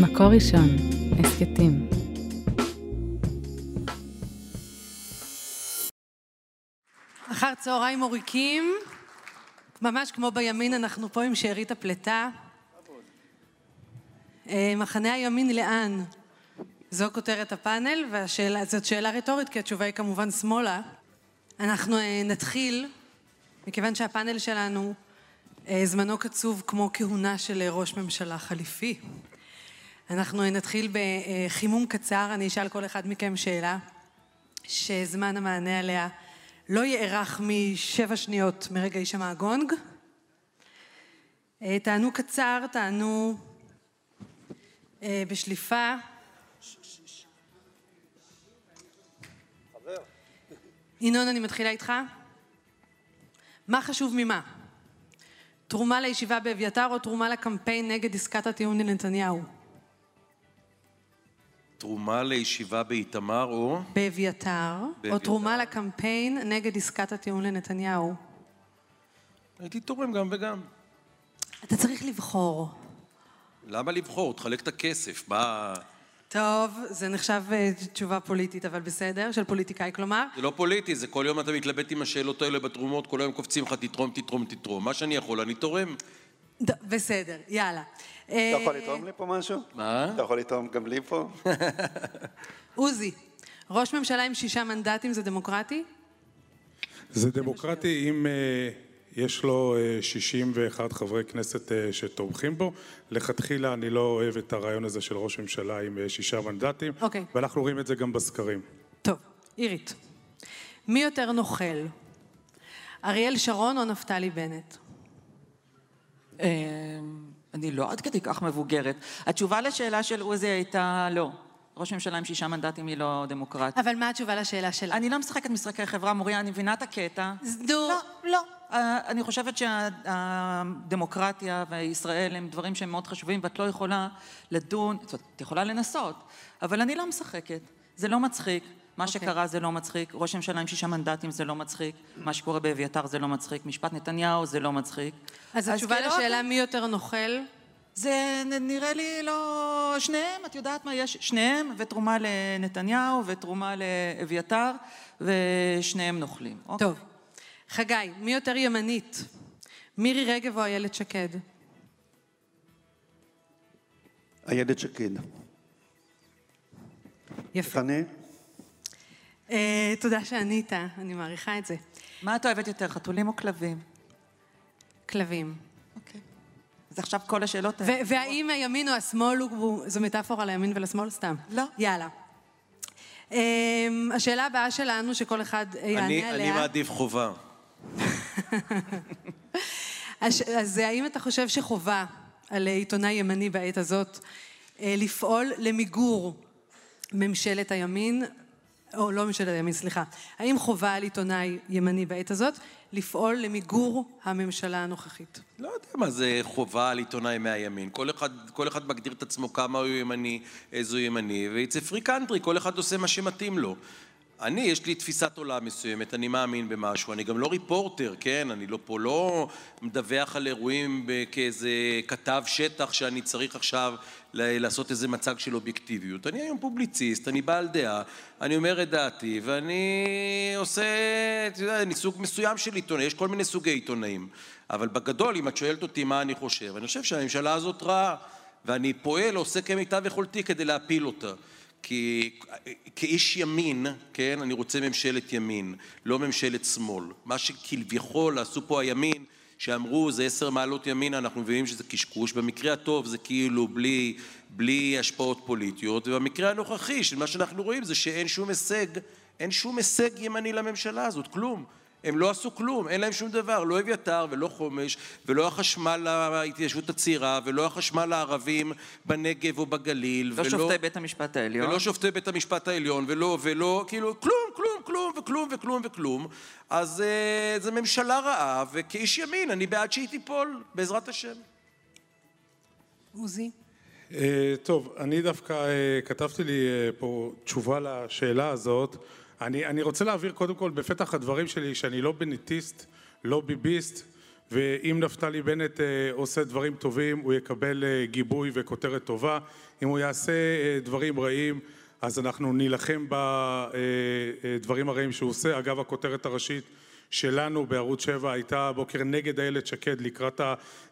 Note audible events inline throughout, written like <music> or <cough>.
מקור ראשון, הסכתים. אחר צהריים עוריקים, ממש כמו בימין, אנחנו פה עם שארית הפלטה. אה, מחנה הימין לאן? זו כותרת הפאנל, וזאת שאלה רטורית, כי התשובה היא כמובן שמאלה. אנחנו אה, נתחיל, מכיוון שהפאנל שלנו, אה, זמנו קצוב כמו כהונה של ראש ממשלה חליפי. אנחנו נתחיל בחימום קצר, אני אשאל כל אחד מכם שאלה, שזמן המענה עליה לא יארך משבע שניות מרגע יישמע הגונג. תענו קצר, תענו בשליפה. ינון, אני מתחילה איתך. מה חשוב ממה? תרומה לישיבה באביתר או תרומה לקמפיין נגד עסקת הטיעון לנתניהו? תרומה לישיבה באיתמר או? באביתר, או תרומה לקמפיין נגד עסקת הטיעון לנתניהו? הייתי תורם גם וגם. אתה צריך לבחור. למה לבחור? תחלק את הכסף, מה... טוב, זה נחשב תשובה פוליטית, אבל בסדר, של פוליטיקאי, כלומר? זה לא פוליטי, זה כל יום אתה מתלבט עם השאלות האלה בתרומות, כל היום קופצים לך תתרום, תתרום, תתרום. מה שאני יכול, אני תורם. בסדר, יאללה. אתה יכול לתרום לי פה משהו? מה? אתה יכול לתרום גם לי פה? <laughs> עוזי, ראש ממשלה עם שישה מנדטים זה דמוקרטי? זה דמוקרטי אם יש לו 61 חברי כנסת שתומכים בו. לכתחילה אני לא אוהב את הרעיון הזה של ראש ממשלה עם שישה מנדטים, אוקיי. ואנחנו רואים את זה גם בסקרים. טוב, עירית. מי יותר נוכל? אריאל שרון או נפתלי בנט? אני לא עד כדי כך מבוגרת. התשובה לשאלה של עוזי הייתה לא. ראש ממשלה עם שישה מנדטים היא לא דמוקרטית. אבל מה התשובה לשאלה שלה? אני לא משחקת משחקי חברה, מוריה, אני מבינה את הקטע. נו. לא, לא. אה, אני חושבת שהדמוקרטיה וישראל הם דברים שהם מאוד חשובים, ואת לא יכולה לדון, זאת אומרת, את יכולה לנסות, אבל אני לא משחקת. זה לא מצחיק. מה שקרה זה לא מצחיק, ראש ממשלה עם שישה מנדטים זה לא מצחיק, מה שקורה באביתר זה לא מצחיק, משפט נתניהו זה לא מצחיק. אז התשובה כאילו, לשאלה מי יותר נוכל? זה נראה לי לא... שניהם, את יודעת מה יש? שניהם, ותרומה לנתניהו, ותרומה לאביתר, ושניהם נוכלים. אוקיי? טוב. חגי, מי יותר ימנית? מירי רגב או איילת שקד? איילת שקד. יפה. אה, תודה שענית, אני מעריכה את זה. מה את אוהבת יותר, חתולים או כלבים? כלבים. אוקיי. אז עכשיו כל השאלות ו- והאם הימין או השמאל הוא... זו מטאפורה לימין ולשמאל סתם? לא. יאללה. אמ, השאלה הבאה שלנו, שכל אחד יענה אני, עליה. אני מעדיף חובה. <laughs> אז האם אתה חושב שחובה על עיתונאי ימני בעת הזאת אה, לפעול למיגור ממשלת הימין, או לא ממשלת הימין, סליחה, האם חובה על עיתונאי ימני בעת הזאת לפעול למיגור הממשלה הנוכחית? לא יודע מה זה חובה על עיתונאי מהימין. כל אחד, כל אחד מגדיר את עצמו כמה הוא ימני, איזה הוא ימני, ו-it's a free country, כל אחד עושה מה שמתאים לו. אני, יש לי תפיסת עולם מסוימת, אני מאמין במשהו, אני גם לא ריפורטר, כן? אני לא פה לא מדווח על אירועים כאיזה כתב שטח שאני צריך עכשיו לעשות איזה מצג של אובייקטיביות. אני היום פובליציסט, אני בעל דעה, אני אומר את דעתי, ואני עושה, אתה יודע, אני סוג מסוים של עיתונאי, יש כל מיני סוגי עיתונאים. אבל בגדול, אם את שואלת אותי מה אני חושב, אני חושב שהממשלה הזאת רעה, ואני פועל, עושה כמיטב יכולתי כדי להפיל אותה. כי כאיש ימין, כן, אני רוצה ממשלת ימין, לא ממשלת שמאל. מה שכביכול עשו פה הימין, שאמרו זה עשר מעלות ימינה, אנחנו מבינים שזה קשקוש, במקרה הטוב זה כאילו בלי, בלי השפעות פוליטיות, ובמקרה הנוכחי של מה שאנחנו רואים זה שאין שום הישג, אין שום הישג ימני לממשלה הזאת, כלום. הם לא עשו כלום, אין להם שום דבר, לא אביתר ולא חומש ולא החשמל להתיישבות הצעירה ולא החשמל לערבים בנגב או בגליל לא ולא... שופטי בית המשפט העליון. ולא שופטי בית המשפט העליון, ולא, ולא, כאילו, כלום, כלום, כלום, וכלום, וכלום, וכלום. אז uh, זו ממשלה רעה, וכאיש ימין, אני בעד שהיא תיפול, בעזרת השם. עוזי? אה, טוב, אני דווקא אה, כתבתי לי אה, פה תשובה לשאלה הזאת. אני, אני רוצה להבהיר קודם כל בפתח הדברים שלי שאני לא בנטיסט, לא ביביסט ואם נפתלי בנט אה, עושה דברים טובים, הוא יקבל אה, גיבוי וכותרת טובה. אם הוא יעשה אה, דברים רעים, אז אנחנו נילחם בדברים הרעים שהוא עושה. אגב, הכותרת הראשית שלנו בערוץ 7 הייתה הבוקר נגד איילת שקד לקראת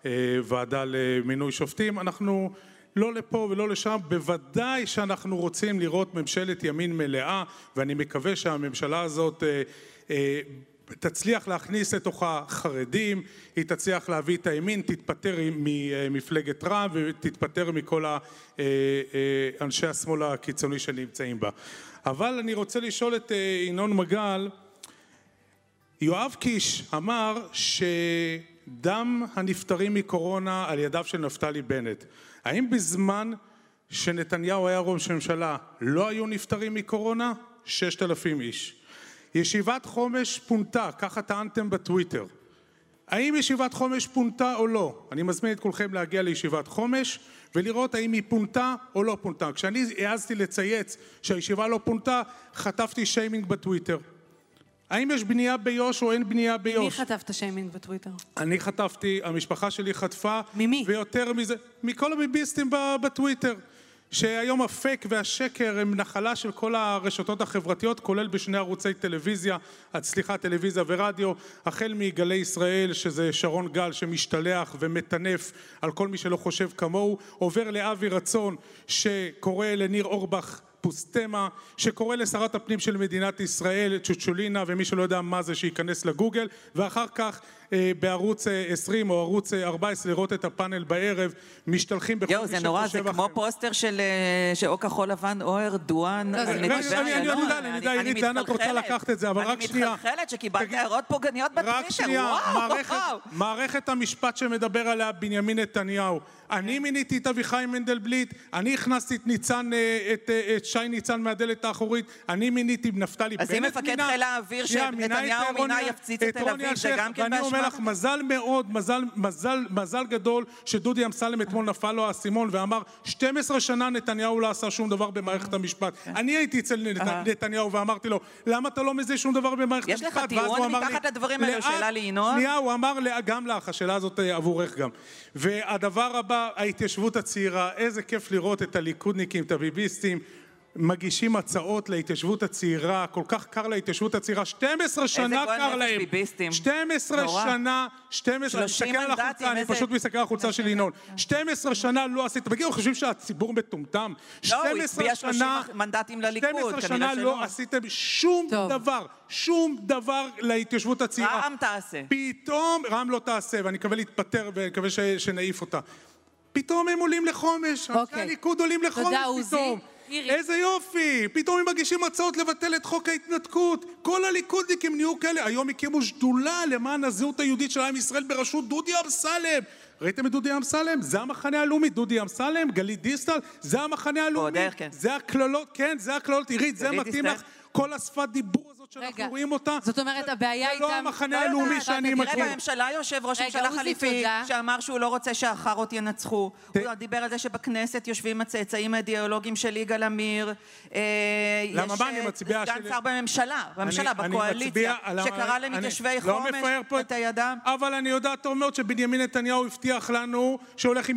הוועדה למינוי שופטים. אנחנו לא לפה ולא לשם, בוודאי שאנחנו רוצים לראות ממשלת ימין מלאה, ואני מקווה שהממשלה הזאת אה, אה, תצליח להכניס לתוכה חרדים, היא תצליח להביא את הימין, תתפטר ממפלגת רע"מ ותתפטר מכל אה, אנשי השמאל הקיצוני שנמצאים בה. אבל אני רוצה לשאול את ינון מגל, יואב קיש אמר שדם הנפטרים מקורונה על ידיו של נפתלי בנט. האם בזמן שנתניהו היה ראש ממשלה לא היו נפטרים מקורונה? ששת אלפים איש. ישיבת חומש פונתה, ככה טענתם בטוויטר. האם ישיבת חומש פונתה או לא? אני מזמין את כולכם להגיע לישיבת חומש ולראות האם היא פונתה או לא פונתה. כשאני העזתי לצייץ שהישיבה לא פונתה, חטפתי שיימינג בטוויטר. האם יש בנייה ביו"ש או אין בנייה ביו"ש? מי חטפת שיימינג בטוויטר? אני חטפתי, המשפחה שלי חטפה. ממי? ויותר מזה, מכל הביביסטים בטוויטר. שהיום הפייק והשקר הם נחלה של כל הרשתות החברתיות, כולל בשני ערוצי טלוויזיה, סליחה, טלוויזיה ורדיו, החל מגלי ישראל, שזה שרון גל שמשתלח ומטנף על כל מי שלא חושב כמוהו, עובר לאבי רצון שקורא לניר אורבך פוסטמה שקורא לשרת הפנים של מדינת ישראל צ'וצ'ולינה ומי שלא יודע מה זה שייכנס לגוגל ואחר כך בערוץ 20 אה, או ערוץ 14 אה, לראות את הפאנל בערב משתלחים בכל מי שחושב אחר. יואו זה נורא זה כמו פוסטר של או כחול לבן או ארדואן איילון. אני יודע, אני יודע עירית לאן את רוצה לקחת את זה אבל רק שנייה. אני מתחלחלת שקיבלת הערות פוגעניות בטוויטר רק שנייה מערכת המשפט שמדבר עליה בנימין נתניהו אני מיניתי את אביחי מנדלבליט, אני הכנסתי את ניצן, אה, את, אה, את שי ניצן מהדלת האחורית, אני מיניתי נפתלי בנט מינה. אז אם מפקד חיל האוויר שנתניהו מינה יפציץ את תל אביב, זה גם כן באשמת? לך, מזל מאוד, מזל, מזל, מזל גדול שדודי אמסלם אתמול נפל לו האסימון ואמר 12 שנה נתניהו לא עשה שום דבר במערכת המשפט. כן. אני הייתי אצל נתניהו ואמרתי לו, למה אתה לא מזהה שום דבר במערכת המשפט? יש לך טיעון מתחת לדברים האלה, שאלה לינון? שנייה, הוא אמר, גם לך, השאלה הזאת אה, עבורך גם. והדבר הבא, ההתיישבות הצעירה, איזה כיף לראות את הליכודניקים, את הביביסטים, מגישים הצעות להתיישבות הצעירה, כל כך קר להתיישבות הצעירה, 12 שנה קר להם. 12 שנה, 12, אני מסתכל על החולצה, אני פשוט מסתכל על החולצה של ינון. 12 שנה לא עשית, תגידו, חושבים שהציבור מטומטם? לא, הוא הצביע 30 מנדטים לליכוד, 12 שנה לא עשיתם שום דבר, שום דבר להתיישבות הצעירה. רע"מ תעשה. פתאום, רע"מ לא תעשה, ואני מקווה להתפטר ואני מקווה שנעיף אותה. פתאום הם עולים לחומש, אנשי אוקיי. הליכוד עולים לחומש פתאום. איזה יופי! פתאום הם מגישים הצעות לבטל את חוק ההתנתקות. כל הליכודניקים נהיו כאלה. היום הקימו שדולה למען הזהות היהודית של עם ישראל בראשות דודי אמסלם. ראיתם את דודי אמסלם? זה המחנה הלאומי. דודי אמסלם, גלית דיסטל, זה המחנה הלאומי. כן. זה הקללות, כן, זה הקללות. עירית, זה מתאים לך. כל השפת דיבור שאנחנו רואים אותה. זאת אומרת, הבעיה. זה לא המחנה הלאומי שאני מכיר. תראה, בממשלה יושב ראש ממשלה חליפי, שאמר שהוא לא רוצה שהחארות ינצחו. הוא דיבר על זה שבכנסת יושבים הצאצאים האידיאולוגיים של יגאל עמיר. אה, למה מה, אני מצביע... סגן שר בממשלה, בממשלה, בקואליציה, שקרא למתיישבי לא חומש את הידם. אבל אני יודע טוב מאוד שבנימין נתניהו הבטיח לנו שהולך עם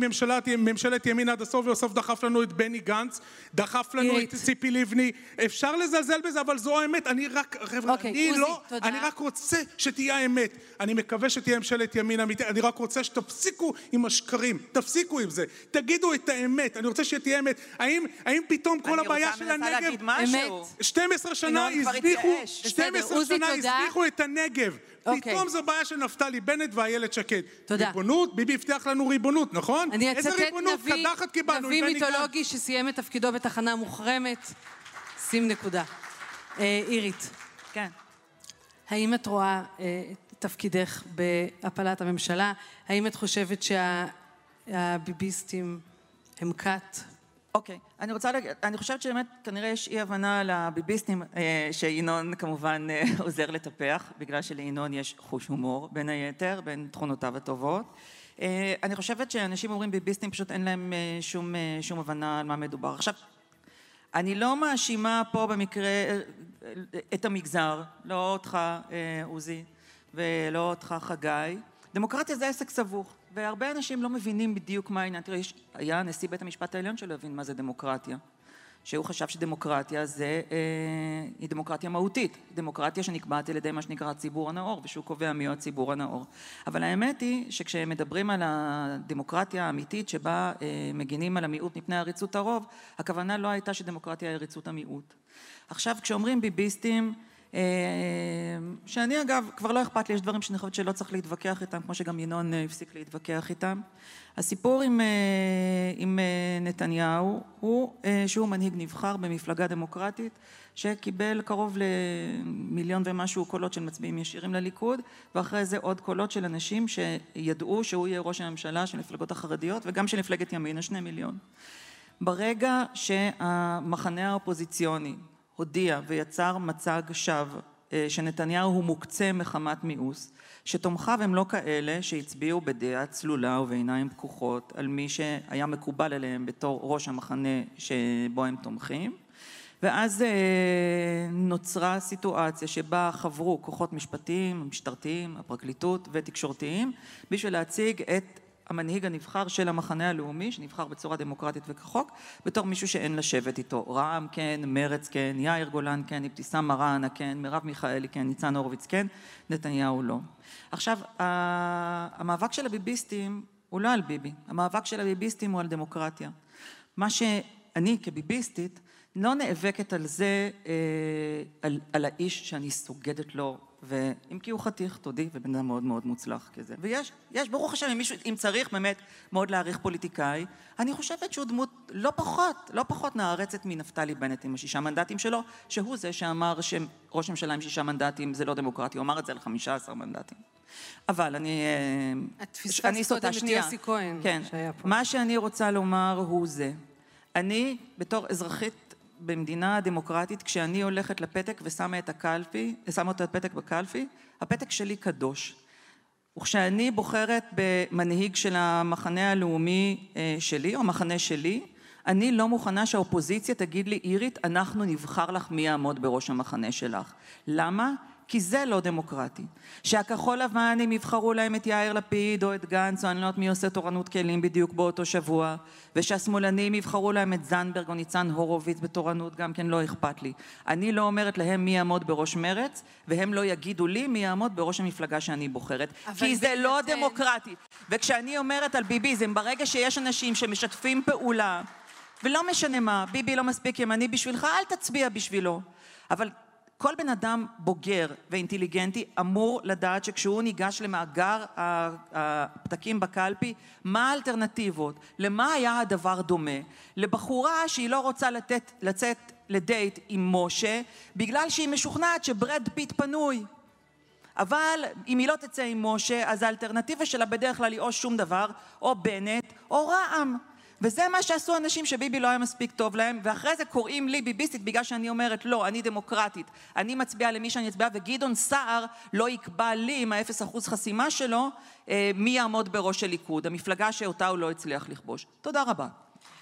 ממשלת ימין עד הסוף, ובסוף דחף לנו את בני גנץ, דחף לנו את ציפי לבני. אפשר לזלזל בזה, אבל זו האמת. אני רק... חבר'ה, אוקיי, אני עוזי, לא, תודה. אני רק רוצה שתהיה האמת. אני מקווה שתהיה ממשלת ימין אמיתית, אני רק רוצה שתפסיקו עם השקרים, תפסיקו עם זה, תגידו את האמת, אני רוצה שתהיה אמת. האם, האם פתאום כל הבעיה של הנגב... אני רוצה להגיד משהו. 12 שנה הזניחו, 12 שנה הזניחו את הנגב. Okay. אוקיי. פתאום זו בעיה של נפתלי בנט ואיילת שקד. תודה. ריבונות, ביבי הבטיח לנו ריבונות, נכון? אני אצטט נביא, נביא מיתולוגי שסיים את תפקידו בתחנה מוחרמת. שים נקודה. אה, אירית. כן. האם את רואה אה, תפקידך בהפלת הממשלה? האם את חושבת שהביביסטים הם כת? אוקיי, okay. אני רוצה להגיד, אני חושבת שבאמת כנראה יש אי הבנה לביביסטים אה, שינון כמובן אה, <laughs> עוזר לטפח, בגלל שלינון יש חוש הומור בין היתר, בין תכונותיו הטובות. אה, אני חושבת שאנשים אומרים ביביסטים פשוט אין להם אה, שום, אה, שום הבנה על מה מדובר. עכשיו, אני לא מאשימה פה במקרה את המגזר, לא אותך עוזי ולא אותך חגי, דמוקרטיה זה עסק סבוך, והרבה אנשים לא מבינים בדיוק מה העניין. תראה, היה נשיא בית המשפט העליון שלא הבין מה זה דמוקרטיה. שהוא חשב שדמוקרטיה זה, אה, היא דמוקרטיה מהותית, דמוקרטיה שנקבעת על ידי מה שנקרא הציבור הנאור, ושהוא קובע מי הוא הציבור הנאור. אבל האמת היא שכשהם מדברים על הדמוקרטיה האמיתית שבה אה, מגינים על המיעוט מפני עריצות הרוב, הכוונה לא הייתה שדמוקרטיה היא עריצות המיעוט. עכשיו כשאומרים ביביסטים שאני אגב, כבר לא אכפת לי, יש דברים שאני חושבת שלא צריך להתווכח איתם, כמו שגם ינון אה, הפסיק להתווכח איתם. הסיפור עם, אה, עם נתניהו הוא שהוא מנהיג נבחר במפלגה דמוקרטית שקיבל קרוב למיליון ומשהו קולות של מצביעים ישירים לליכוד ואחרי זה עוד קולות של אנשים שידעו שהוא יהיה ראש הממשלה של מפלגות החרדיות וגם של מפלגת ימינה, שני מיליון. ברגע שהמחנה האופוזיציוני הודיע ויצר מצג שווא אה, שנתניהו הוא מוקצה מחמת מיאוס, שתומכיו הם לא כאלה שהצביעו בדעה צלולה ובעיניים פקוחות על מי שהיה מקובל עליהם בתור ראש המחנה שבו הם תומכים, ואז אה, נוצרה סיטואציה שבה חברו כוחות משפטיים, משטרתיים, הפרקליטות ותקשורתיים בשביל להציג את המנהיג הנבחר של המחנה הלאומי, שנבחר בצורה דמוקרטית וכחוק, בתור מישהו שאין לשבת איתו. רע"מ כן, מרץ כן, יאיר גולן כן, אבתיסאם מראענה כן, מרב מיכאלי כן, ניצן הורוביץ כן, נתניהו לא. עכשיו, המאבק של הביביסטים הוא לא על ביבי, המאבק של הביביסטים הוא על דמוקרטיה. מה שאני כביביסטית לא נאבקת על זה, אה, על, על האיש שאני סוגדת לו ואם כי הוא חתיך, תודי, ובן אדם מאוד מאוד מוצלח כזה. ויש, יש, ברוך השם, אם מישהו, אם צריך באמת מאוד להעריך פוליטיקאי, אני חושבת שהוא דמות לא פחות, לא פחות נערצת מנפתלי בנט עם השישה מנדטים שלו, שהוא זה שאמר שראש ממשלה עם שישה מנדטים זה לא דמוקרטי, הוא אמר את זה על חמישה עשר מנדטים. אבל אני... את פספסת קודם את יוסי כהן, כן. שהיה פה. מה שאני רוצה לומר הוא זה. אני, בתור אזרחית במדינה דמוקרטית, כשאני הולכת לפתק ושמה את הקלפי, שמה את הפתק בקלפי, הפתק שלי קדוש. וכשאני בוחרת במנהיג של המחנה הלאומי אה, שלי, או המחנה שלי, אני לא מוכנה שהאופוזיציה תגיד לי, אירית, אנחנו נבחר לך מי יעמוד בראש המחנה שלך. למה? כי זה לא דמוקרטי. שהכחול לבן הם יבחרו להם את יאיר לפיד או את גנץ או אני לא יודעת מי עושה תורנות כלים בדיוק באותו שבוע ושהשמאלנים יבחרו להם את זנדברג או ניצן הורוביץ בתורנות גם כן לא אכפת לי. אני לא אומרת להם מי יעמוד בראש מרץ והם לא יגידו לי מי יעמוד בראש המפלגה שאני בוחרת כי זה לא דמוקרטי. וכשאני אומרת על ביביזם ברגע שיש אנשים שמשתפים פעולה ולא משנה מה ביבי לא מספיק ימני בשבילך אל תצביע בשבילו אבל כל בן אדם בוגר ואינטליגנטי אמור לדעת שכשהוא ניגש למאגר הפתקים בקלפי, מה האלטרנטיבות? למה היה הדבר דומה? לבחורה שהיא לא רוצה לתת, לצאת לדייט עם משה בגלל שהיא משוכנעת שברד פיט פנוי. אבל אם היא לא תצא עם משה, אז האלטרנטיבה שלה בדרך כלל היא או שום דבר, או בנט, או רע"מ. וזה מה שעשו אנשים שביבי לא היה מספיק טוב להם, ואחרי זה קוראים לי ביביסטית בגלל שאני אומרת לא, אני דמוקרטית, אני מצביעה למי שאני אצביע, וגדעון סער לא יקבע לי עם האפס אחוז חסימה שלו אה, מי יעמוד בראש הליכוד, המפלגה שאותה הוא לא הצליח לכבוש. תודה רבה.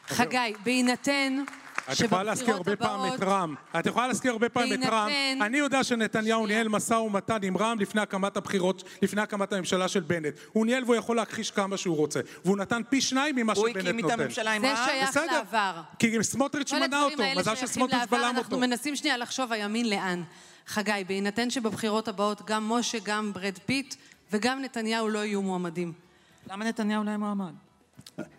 חגי, בהינתן את יכולה להזכיר הרבה פעם את רע"מ. את יכולה להזכיר הרבה פעם את רע"מ. אני יודע שנתניהו ניהל משא ומתן עם רע"מ לפני הקמת הבחירות, לפני הקמת הממשלה של בנט. הוא ניהל והוא יכול להכחיש כמה שהוא רוצה. והוא נתן פי שניים ממה שבנט נותן. הוא הקים את הממשלה עם רע"מ? זה שייך לעבר. כי סמוטריץ' מנע אותו. מזל שסמוטריץ' בלם אותו. אנחנו מנסים שנייה לחשוב הימין לאן. חגי, בהינתן שבבחירות הבאות גם משה, גם ברד פיט וגם נתניהו לא יהיו מועמדים. למה נתניהו לא יהיה מועמד?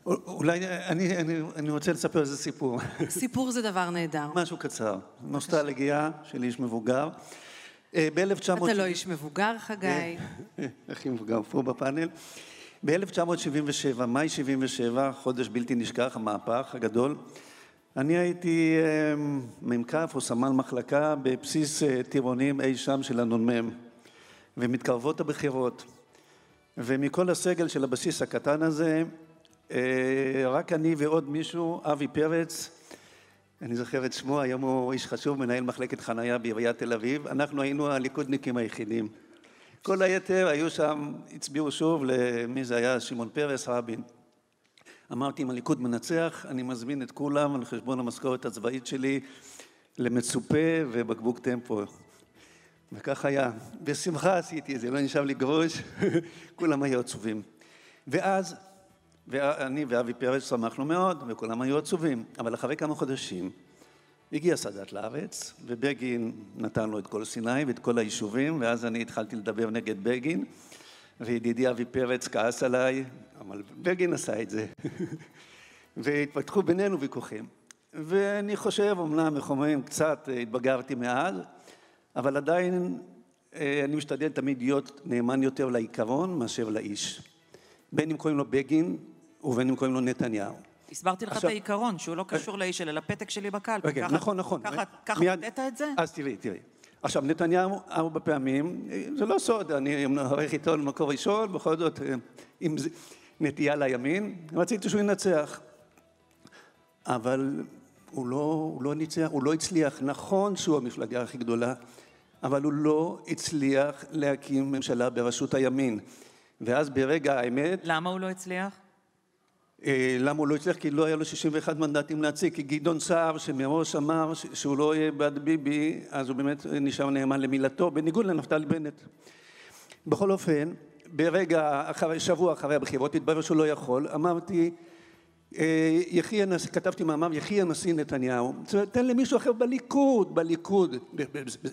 אולי אני, אני, אני רוצה לספר איזה סיפור. סיפור זה דבר נהדר. משהו קצר. נוסטלגיה של איש מבוגר. אה, ב-1900... אתה לא איש מבוגר, חגי. אה, הכי מבוגר פה בפאנל. ב-1977, מאי 77, חודש בלתי נשכח, המהפך הגדול, אני הייתי אה, מ"כ או סמל מחלקה בבסיס טירונים אי שם של הנ"מ, ומתקרבות הבחירות. ומכל הסגל של הבסיס הקטן הזה אה, רק אני ועוד מישהו, אבי פרץ, אני זוכר את שמו, היום הוא איש חשוב, מנהל מחלקת חנייה בעיריית תל אביב, אנחנו היינו הליכודניקים היחידים. כל היתר היו שם, הצביעו שוב למי זה היה, שמעון פרס, רבין. אמרתי, אם הליכוד מנצח, אני מזמין את כולם על חשבון המשכורת הצבאית שלי למצופה ובקבוק טמפו. וכך היה. בשמחה עשיתי את זה, לא נשאר לי גרוש, <laughs> כולם היו עצובים. ואז, ואני ואבי פרץ שמחנו מאוד, וכולם היו עצובים. אבל אחרי כמה חודשים, הגיע סאדאת לארץ, ובגין נתן לו את כל סיני ואת כל היישובים, ואז אני התחלתי לדבר נגד בגין, וידידי אבי פרץ כעס עליי, אבל בגין עשה את זה. <laughs> והתפתחו בינינו ויכוחים. ואני חושב, אמנם, איך אומרים, קצת התבגרתי מאז, אבל עדיין אה, אני משתדל תמיד להיות נאמן יותר לעיקרון מאשר לאיש. בין אם קוראים לו בגין ובין אם קוראים לו נתניהו. הסברתי לך את העיקרון, שהוא לא קשור לאיש, אלא לפתק שלי בקלפי. ככה- נכון, נכון. ככה- הודית את זה? אז תראי, תראי. עכשיו, נתניהו ארבע פעמים, זה לא סוד, אני עורך איתו למקור ראשון, בכל זאת, אה, עם נטייה לימין, רציתי שהוא ינצח. אבל הוא לא, הוא לא ניצח, הוא לא הצליח. נכון שהוא המפלגה הכי גדולה, אבל הוא לא הצליח להקים ממשלה בראשות הימין. ואז ברגע האמת, למה הוא לא הצליח? אה, למה הוא לא הצליח? כי לא היה לו 61 מנדטים להציג, כי גדעון סער שמראש אמר שהוא לא יהיה בעד ביבי, אז הוא באמת נשאר נאמן למילתו, בניגוד לנפתלי בנט. בכל אופן, ברגע, אחרי, שבוע אחרי הבחירות, התברר שהוא לא יכול, אמרתי, יחי הנשיא, כתבתי מאמר, יחי הנשיא נתניהו, תן למישהו אחר בליכוד, בליכוד,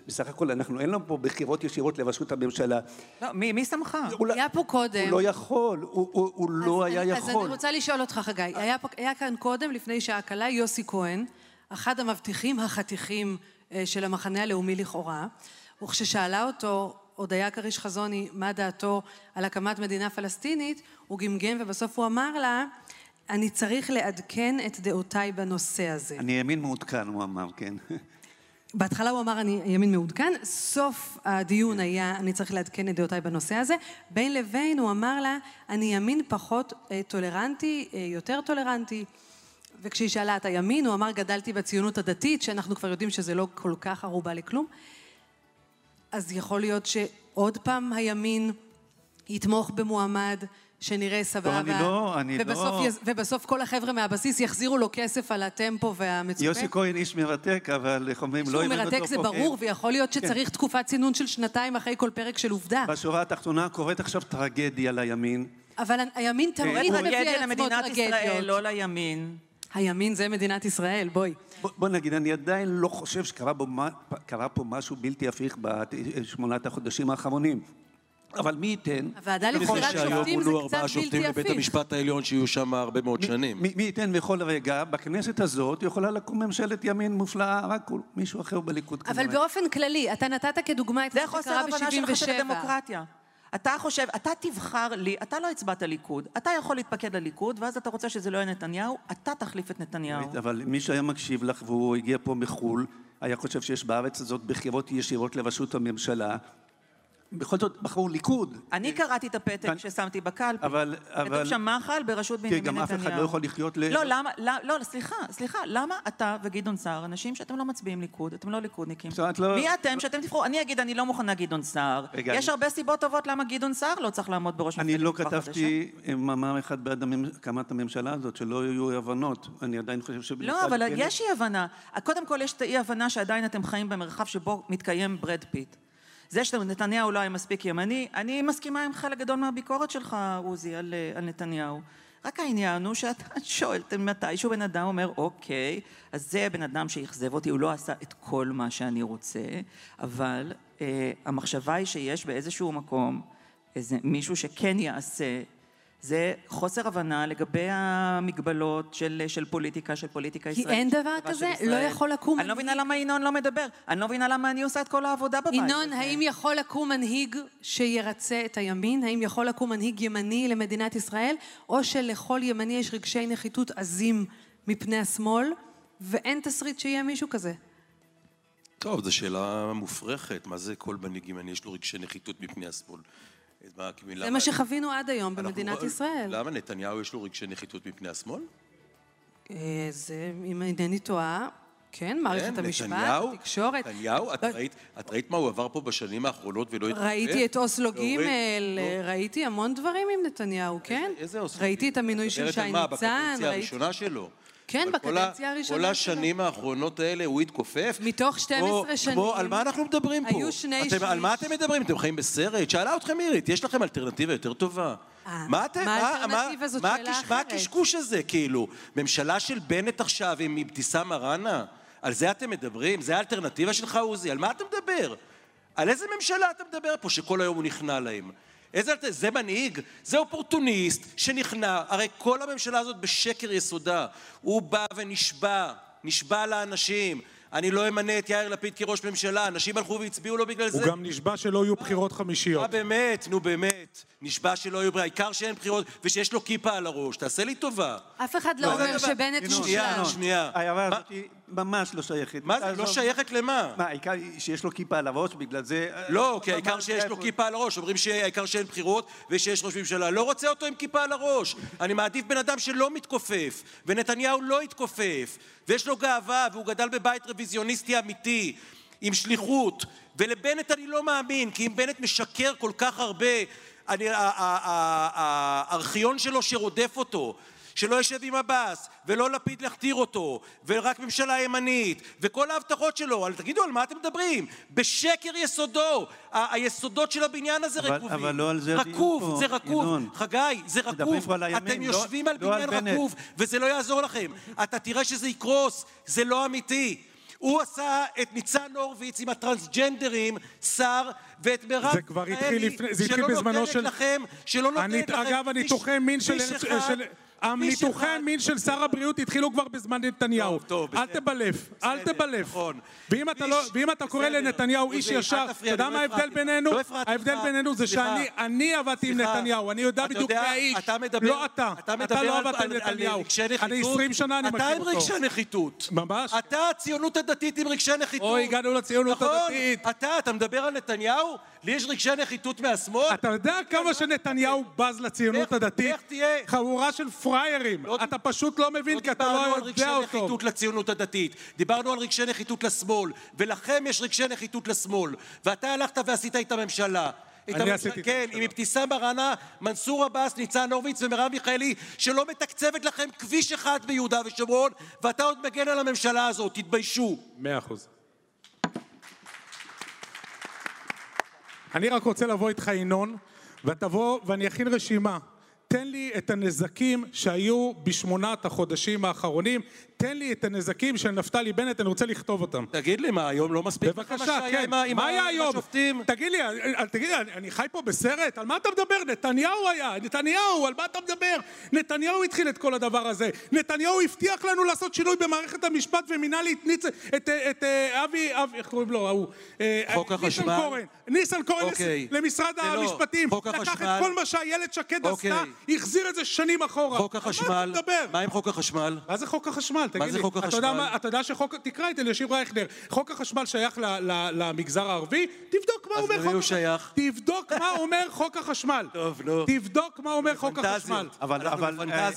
בסך הכל אנחנו, אין לנו פה בחירות ישירות לראשות הממשלה, לא, מי מי שמך? הוא לא- היה פה קודם. הוא לא יכול, הוא- הוא הוא לא אז היה אני- יכול. אז אני רוצה לשאול אותך, חגי, היה, פה, היה כאן קודם, לפני שעה קלה, יוסי כהן, אחד המבטיחים החתיכים אה, של המחנה הלאומי לכאורה, וכששאלה אותו הודיה כריש חזוני מה דעתו על הקמת מדינה פלסטינית, הוא גמגם ובסוף הוא אמר לה, אני צריך לעדכן את דעותיי בנושא הזה. אני ימין מעודכן, הוא אמר, כן. <laughs> בהתחלה הוא אמר, אני ימין מעודכן, סוף הדיון היה, אני צריך לעדכן את דעותיי בנושא הזה. בין לבין הוא אמר לה, אני ימין פחות אה, טולרנטי, אה, יותר טולרנטי. וכשהיא שאלה את הימין, הוא אמר, גדלתי בציונות הדתית, שאנחנו כבר יודעים שזה לא כל כך ערובה לכלום. אז יכול להיות שעוד פעם הימין יתמוך במועמד שנראה סבבה, אני לא- אני ובסוף, לא- יז- ובסוף כל החבר'ה מהבסיס יחזירו לו כסף על הטמפו והמצופה. יוסי כהן איש מרתק, אבל איך אומרים, לא שהוא הבאנו מרתק אותו זה פה. ברור, כן. ויכול להיות שצריך תקופת צינון של שנתיים אחרי כל פרק של עובדה. בשורה התחתונה קורית עכשיו טרגדיה לימין. אבל הימין תמיד מביא טרגדיה על עצמו למדינת ישראל, טרגדיות. לא לימין. הימין זה מדינת ישראל, בואי. בוא, בוא נגיד, אני עדיין לא חושב שקרה בו, קרה פה משהו בלתי הפיך בשמונת החודשים האחרונים. אבל מי ייתן... הוועדה אני לבחירת חושב שהיום שופטים זה קצת שופטים בלתי בבית הפיך. המשפט העליון שיהיו שם הרבה מאוד שנים. מי, מי ייתן בכל רגע, בכנסת הזאת יכולה לקום ממשלת ימין מופלאה, רק מישהו אחר בליכוד אבל כנראה. באופן כללי, אתה נתת כדוגמה את זה מה חוסר שקרה הבנה שלך של ב-77. הדמוקרטיה. אתה חושב, אתה תבחר לי, אתה לא הצבעת ליכוד, אתה יכול להתפקד לליכוד, ואז אתה רוצה שזה לא יהיה נתניהו, אתה תחליף את נתניהו. אבל מי שהיה מקשיב לך והוא הגיע פה מחו"ל, היה חושב שיש בארץ הזאת בחירות ישירות לראשות הממשלה. בכל זאת בחרו ליכוד. אני קראתי את הפתק ששמתי בקלפי. אבל- כתוב אבל- שם מחל בראשות תראי, בנימין גם נתניהו. אף אחד לא יכול לחיות ל... לא, למה, לא, לא, סליחה, סליחה, למה אתה וגדעון סער, אנשים שאתם לא מצביעים ליכוד, אתם לא ליכודניקים? בסדר, את לא- מי אתם שאתם תבחרו? אני אגיד, אני לא מוכנה גדעון סער. יש אני- הרבה סיבות טובות למה גדעון סער לא צריך לעמוד בראש אני מפלגת לא תקווה כתבתי מאמר אחד בעד הקמת הממשלה הזאת, שלא יהיו אי הבנות. אני עדיין חושב ש... לא, אבל יש אי הבנה. קודם כל יש את האי הבנה שעדיין אתם חיים במרחב שבו מתקיים ברד פיט. זה שנתניהו לא היה מספיק ימני, אני מסכימה עם חלק גדול מהביקורת שלך, עוזי, על, אה, על נתניהו. רק העניין הוא שאתה <laughs> שואל מתישהו בן אדם אומר, אוקיי, אז זה בן אדם שאכזב אותי, הוא לא עשה את כל מה שאני רוצה, אבל אה, המחשבה היא שיש באיזשהו מקום איזה מישהו שכן יעשה זה חוסר הבנה לגבי המגבלות של, של פוליטיקה, של פוליטיקה כי ישראלית. אין של דבר כזה. לא יכול לקום אני לא מנהיג. מבינה למה ינון לא מדבר. אני לא מבינה למה אני עושה את כל העבודה בבית ינון, הזה. האם יכול לקום מנהיג שירצה את הימין? האם יכול לקום מנהיג ימני למדינת ישראל? או שלכל ימני יש רגשי נחיתות עזים מפני השמאל, ואין תסריט שיהיה מישהו כזה? טוב, זו שאלה מופרכת. מה זה כל מנהיג ימני יש לו רגשי נחיתות מפני השמאל? מה, כי זה מה שחווינו עד היום במדינת ישראל. למה נתניהו יש לו רגשי נחיתות מפני השמאל? אה, זה, אם אינני טועה, כן, מערכת כן, המשפט, נתניהו, התקשורת. נתניהו, את לא, ראית- את ראית מה הוא עבר פה בשנים האחרונות ולא התרפא? ראיתי את אוסלו ג', לא. ראיתי המון דברים עם נתניהו, כן? איזה אוסלו? ראיתי את המינוי של שי ניצן, בקדנציה. הראשונה שלו. כן, כל בקדנציה הראשונה כל שלו. השנים האחרונות האלה הוא התכופף? מתוך 12 כמו- שנים, כמו, על מה אנחנו מדברים פה? היו שני אתם, על מה שליש. אתם מדברים? אתם חיים בסרט? שאלה אתכם מירית, יש לכם אלטרנטיבה יותר טובה? אה, מה אתם, מה האלטרנטיבה? זאת מה שאלה הקש- מה אחרת. הקשקוש הזה, כאילו? ממשלה של בנט עכשיו עם אבתיסאם מראענה? על זה אתם מדברים? זה האלטרנטיבה שלך, עוזי? על מה אתה מדבר? על איזה ממשלה אתה מדבר פה שכל היום הוא נכנע להם? איזה, זה מנהיג? זה אופורטוניסט שנכנע. הרי כל הממשלה הזאת בשקר יסודה. הוא בא ונשבע, נשבע לאנשים. אני לא אמנה את יאיר לפיד כראש ממשלה. אנשים הלכו והצביעו לו בגלל זה. הוא גם נשבע שלא יהיו בחירות אה, חמישיות. באמת, נו באמת. נשבע שלא יהיו בחירות. העיקר שאין בחירות ושיש לו כיפה על הראש. תעשה לי טובה. אף אחד לא לא, אומר שבנט ינון, שנייה, מושלם. שנייה. ממש לא שייכת. מה זה, לא. שייכת למה? מה, העיקר שיש לו כיפה על הראש, בגלל זה... לא, כי מה- העיקר שיש לו כיפה על הראש. אומרים שהעיקר שאין בחירות ושיש ראש ממשלה. לא רוצה אותו עם כיפה על הראש. אני מעדיף בן אדם שלא מתכופף. ונתניהו לא התכופף. ויש לו גאווה, והוא גדל בבית רוויזיוניסטי אמיתי, עם שליחות. ולבנט אני לא מאמין, כי אם בנט משקר כל כך הרבה, הארכיון שלו שרודף אותו, שלא ישב עם עבאס, ולא לפיד להכתיר אותו, ורק ממשלה ימנית, וכל ההבטחות שלו, על, תגידו, על מה אתם מדברים? בשקר יסודו. ה- היסודות של הבניין הזה אבל- רקובים. אבל לא על זה הדיון רקוב, פה, זה רקוב. ינון. חגי, זה רקוב. על אתם לא- יושבים על לא על בניין בנט. רקוב, וזה לא יעזור לכם. אתה תראה שזה יקרוס, זה לא אמיתי. הוא עשה את ניצן הורוביץ עם הטרנסג'נדרים שר, ואת מרב זה כבר התחיל לפני- זה התחיל שלא בזמנו נותנת של- לכם, שלא נותנת לכם... אגב, הניתוחי מין של... הניתוחי אחד. מין של שר הבריאות התחילו כבר בזמן נתניהו. טוב, טוב, אל בסדר. תבלף, אל תבלף. נכון. ואם אתה לא- קורא. לנתניהו איש אל ישר, אתה יודע אני מה לא ההבדל. בינינו? לא ההבדל. בינינו זה. שאני אני עבדתי עם. נתניהו, אני יודע בדיוק מי האיש. לא אתה. אתה לא עבדת עם נתניהו. אני 20 שנה אני מכיר אתה עם אותו. רגשי נחיתות. ממש. אתה הציונות הדתית עם רגשי נחיתות. אוי, הגענו לציונות נכון, הדתית. אתה, אתה מדבר על נתניהו? לי יש רגשי נחיתות מהשמאל? אתה יודע כמה שנתניהו בז לציונות הדתית? חבורה של פראיירים. לא אתה פשוט לא מבין, כי אתה דיברנו לא על רגשי יודע אותו. נחיתות לציונות הדתית, דיברנו על רגשי נחיתות לשמאל, ולכם יש רגשי נחיתות לשמאל, ואתה הלכת ועשית איתם ממשלה. את אני עשיתי את כן. עם אבתיסאם מראענה, מנסור עבאס, ניצן הורוביץ ומרב מיכאלי, שלא מתקצבת לכם כביש אחד ביהודה ושומרון, ואתה עוד מגן על הממשלה הזאת, תתביישו. מאה אחוז. אני רק רוצה לבוא איתך, ינון, ותבוא ואני אכין רשימה. תן לי את הנזקים שהיו בשמונת החודשים האחרונים, תן לי את הנזקים של נפתלי בנט, אני רוצה לכתוב אותם. תגיד לי, מה, היום לא מספיק בבקשה, כן. מה היה היום? השופטים? תגיד לי, תגיד לי, אני- אני חי פה בסרט? על מה אתה מדבר? נתניהו היה, נתניהו, על מה אתה מדבר? נתניהו התחיל את כל הדבר הזה. נתניהו הבטיח לנו לעשות שינוי במערכת המשפט ומינה לי את ניצ... את, אה, את אה, אבי, אבי, איך קוראים לו? ההוא. אה, חוק ניסן החשמל? ניסנקורן אוקיי. למשרד זה לא. המשפטים. חוק לקח החשמל? את כל מה שאיילת שקד אוקיי. עשתה, החזיר את זה שנים אחורה. חוק החשמל? מה עם חוק החשמל? מה זה חוק החשמל? תגיד זה לי. חוק אתה החשמל? מה, אתה יודע שחוק... תקרא את אלישיב רייכנר. חוק החשמל שייך למגזר הערבי? תבדוק מה אז אומר למי חוק הוא החשמל. שייך? תבדוק מה אומר חוק החשמל. <laughs> טוב, נו. תבדוק מה אומר חוק פנטזיות. החשמל. אבל. אה,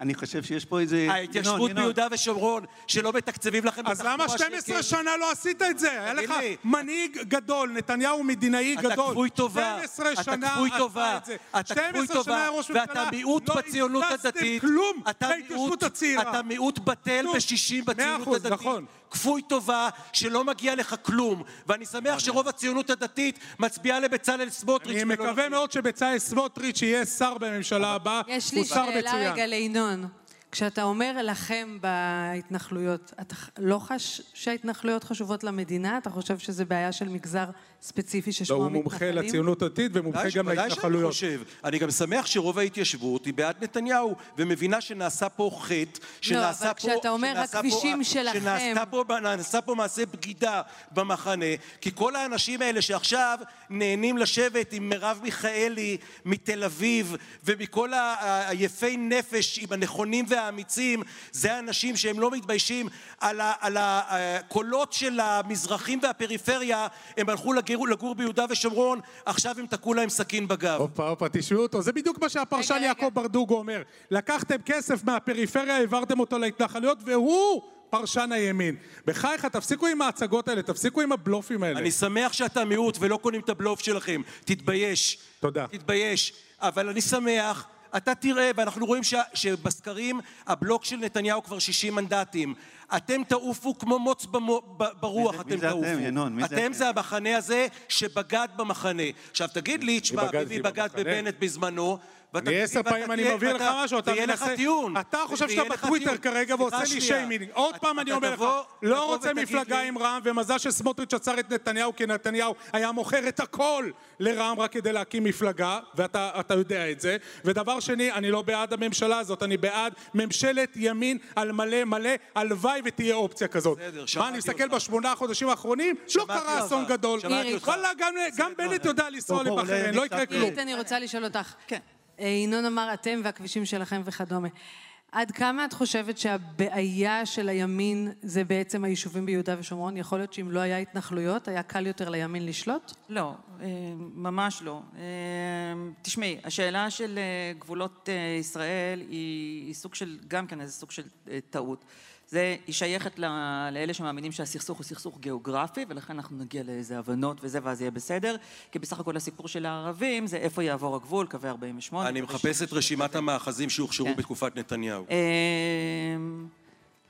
אני חושב שיש פה איזה... ההתיישבות ביהודה ושומרון, שלא מתקצבים לכם אז למה בתחבורה 12 שקל. שנה לא עשית את זה? היה לך. מנהיג גדול, נתניהו מדינאי אתה גדול. כפוי טובה, 12 אתה שנה עשה את זה. אתה כפוי 12 טובה, שנה היה ראש ממשלה, ואתה מיעוט לא בציונות הזזתם הדתית, כלום אתה בהתיישבות מיעוט- הצעירה. אתה מיעוט בטל בשישים מאה בציונות אחוז, הדתית, נכון. כפוי טובה שלא מגיע לך כלום, ואני שמח שרוב הציונות הדתית מצביעה לבצלאל סמוטריץ' אני מקווה. מאוד שבצלאל סמוטריץ' יהיה שר בממשלה הבאה. יש לי שאלה מצוין. רגע לינון. כשאתה אומר לכם בהתנחלויות, אתה לא חש שההתנחלויות חשובות למדינה? אתה חושב שזה בעיה של מגזר ספציפי לא, ששמו הוא המתנחלים? מומחה לציונות הדתית ומומחה גם ש- ודאי שאני להתנחלויות. חושב. אני גם שמח שרוב ההתיישבות היא בעד נתניהו, ומבינה שנעשה פה חטא, שנעשה אבל פה... כשאתה אומר שנעשה פה- הכבישים שלכם- שנעשה פה, נעשה פה מעשה בגידה במחנה, כי כל האנשים האלה שעכשיו נהנים לשבת עם מרב מיכאלי מתל אביב, ומכל היפי נפש עם הנכונים והאמיצים, זה האנשים שהם לא מתביישים על ה- על הקולות של המזרחים והפריפריה, הם הלכו לגור, לגור ביהודה ושומרון, עכשיו הם תקעו להם סכין בגב. הופה, הופה, תשמעו אותו. זה בדיוק מה שהפרשן רגע, יעקב רגע. ברדוגו אומר. לקחתם כסף מהפריפריה, העברתם אותו להתנחלויות, והוא פרשן הימין. בחייך, תפסיקו עם ההצגות האלה, תפסיקו עם הבלופים האלה. אני שמח שאתה מיעוט ולא קונים את הבלוף שלכם. תתבייש. תודה. תתבייש. אבל אני שמח, אתה תראה, ואנחנו רואים ש, שבסקרים הבלוק של נתניהו כבר 60 מנדטים. אתם תעופו כמו מוץ במו, ב, ברוח, מי זה- אתם מי זה תעופו. אתם, ינון? מי זה אתם אתם? זה המחנה הזה שבגד במחנה. עכשיו תגיד לי, תשמע, ביבי בגד? בבנט בזמנו, ואתה- אני עשר פעמים אני מביא לך משהו, אתה ויהיה לך מנסה... טיעון. אתה חושב שאתה בטוויטר. כרגע ועושה לי. שיימינג. עוד פעם אני אומר לך, לא רוצה מפלגה עם רע"מ, ומזל שסמוטריץ' עצר את נתניהו, כי נתניהו היה מוכר את הכל לרע"מ רק כדי להקים מפלגה, ואתה אתה יודע את זה. ודבר שני, אני לא בעד הממשלה הזאת, אני בעד ממשלת ימין על מלא מלא, הלוואי ותהיה אופציה כזאת. בסדר, מה, אני מסתכל. בשמונה החודשים האחרונים, לא קרה. אסון גדול. שמעתי אותך. וואלה, גם- גם בנט יודע לנסוע לבחריין, לא יקרה כלום. אני רוצה לשאול אותך. כן. אה, ינון אמר אתם והכבישים שלכם וכדומה. עד כמה את חושבת שהבעיה של הימין זה בעצם היישובים ביהודה ושומרון? יכול להיות שאם לא היה התנחלויות, היה קל יותר לימין לשלוט? לא, אה, ממש לא. אה, תשמעי, השאלה של גבולות ישראל היא סוג של, גם כן איזה סוג של טעות. זה, היא שייכת ל- לאלה שמאמינים שהסכסוך הוא סכסוך גיאוגרפי, ולכן אנחנו נגיע לאיזה הבנות וזה, ואז יהיה בסדר, כי בסך הכל הסיפור של הערבים זה איפה יעבור הגבול, קווי 48. אני מחפש את 67. רשימת המאחזים שהוכשרו כן. בתקופת נתניהו.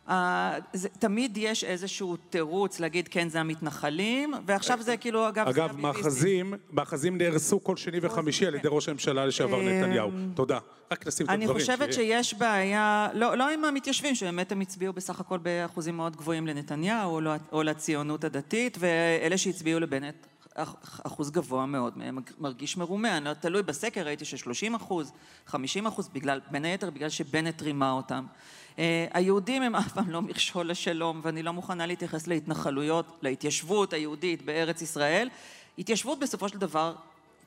אמ, אה, זה- תמיד יש איזשהו תירוץ להגיד כן זה המתנחלים ועכשיו זה כאילו אגב זה אגב, הביביסטים. מאחזים, מאחזים נהרסו כל שני וחמישי על ידי ראש הממשלה לשעבר נתניהו. תודה. רק נשים את אני הדברים. חושבת שיהיה. שיש בעיה, לא, לא עם המתיישבים, שבאמת הם הצביעו בסך הכל באחוזים מאוד גבוהים לנתניהו או, לא- או לציונות הדתית, ואלה שהצביעו לבנט, אח- אחוז גבוה מאוד מהם מרגיש מרומה. אני לא תלוי בסקר, ראיתי ש-30 אחוז, 50 אחוז, בגלל, בין היתר בגלל שבנט רימה אותם. אה, היהודים הם אף פעם לא מכשול לשלום, ואני לא מוכנה להתייחס להתנחלויות, להתיישבות היהודית בארץ ישראל. התיישבות בסופו של דבר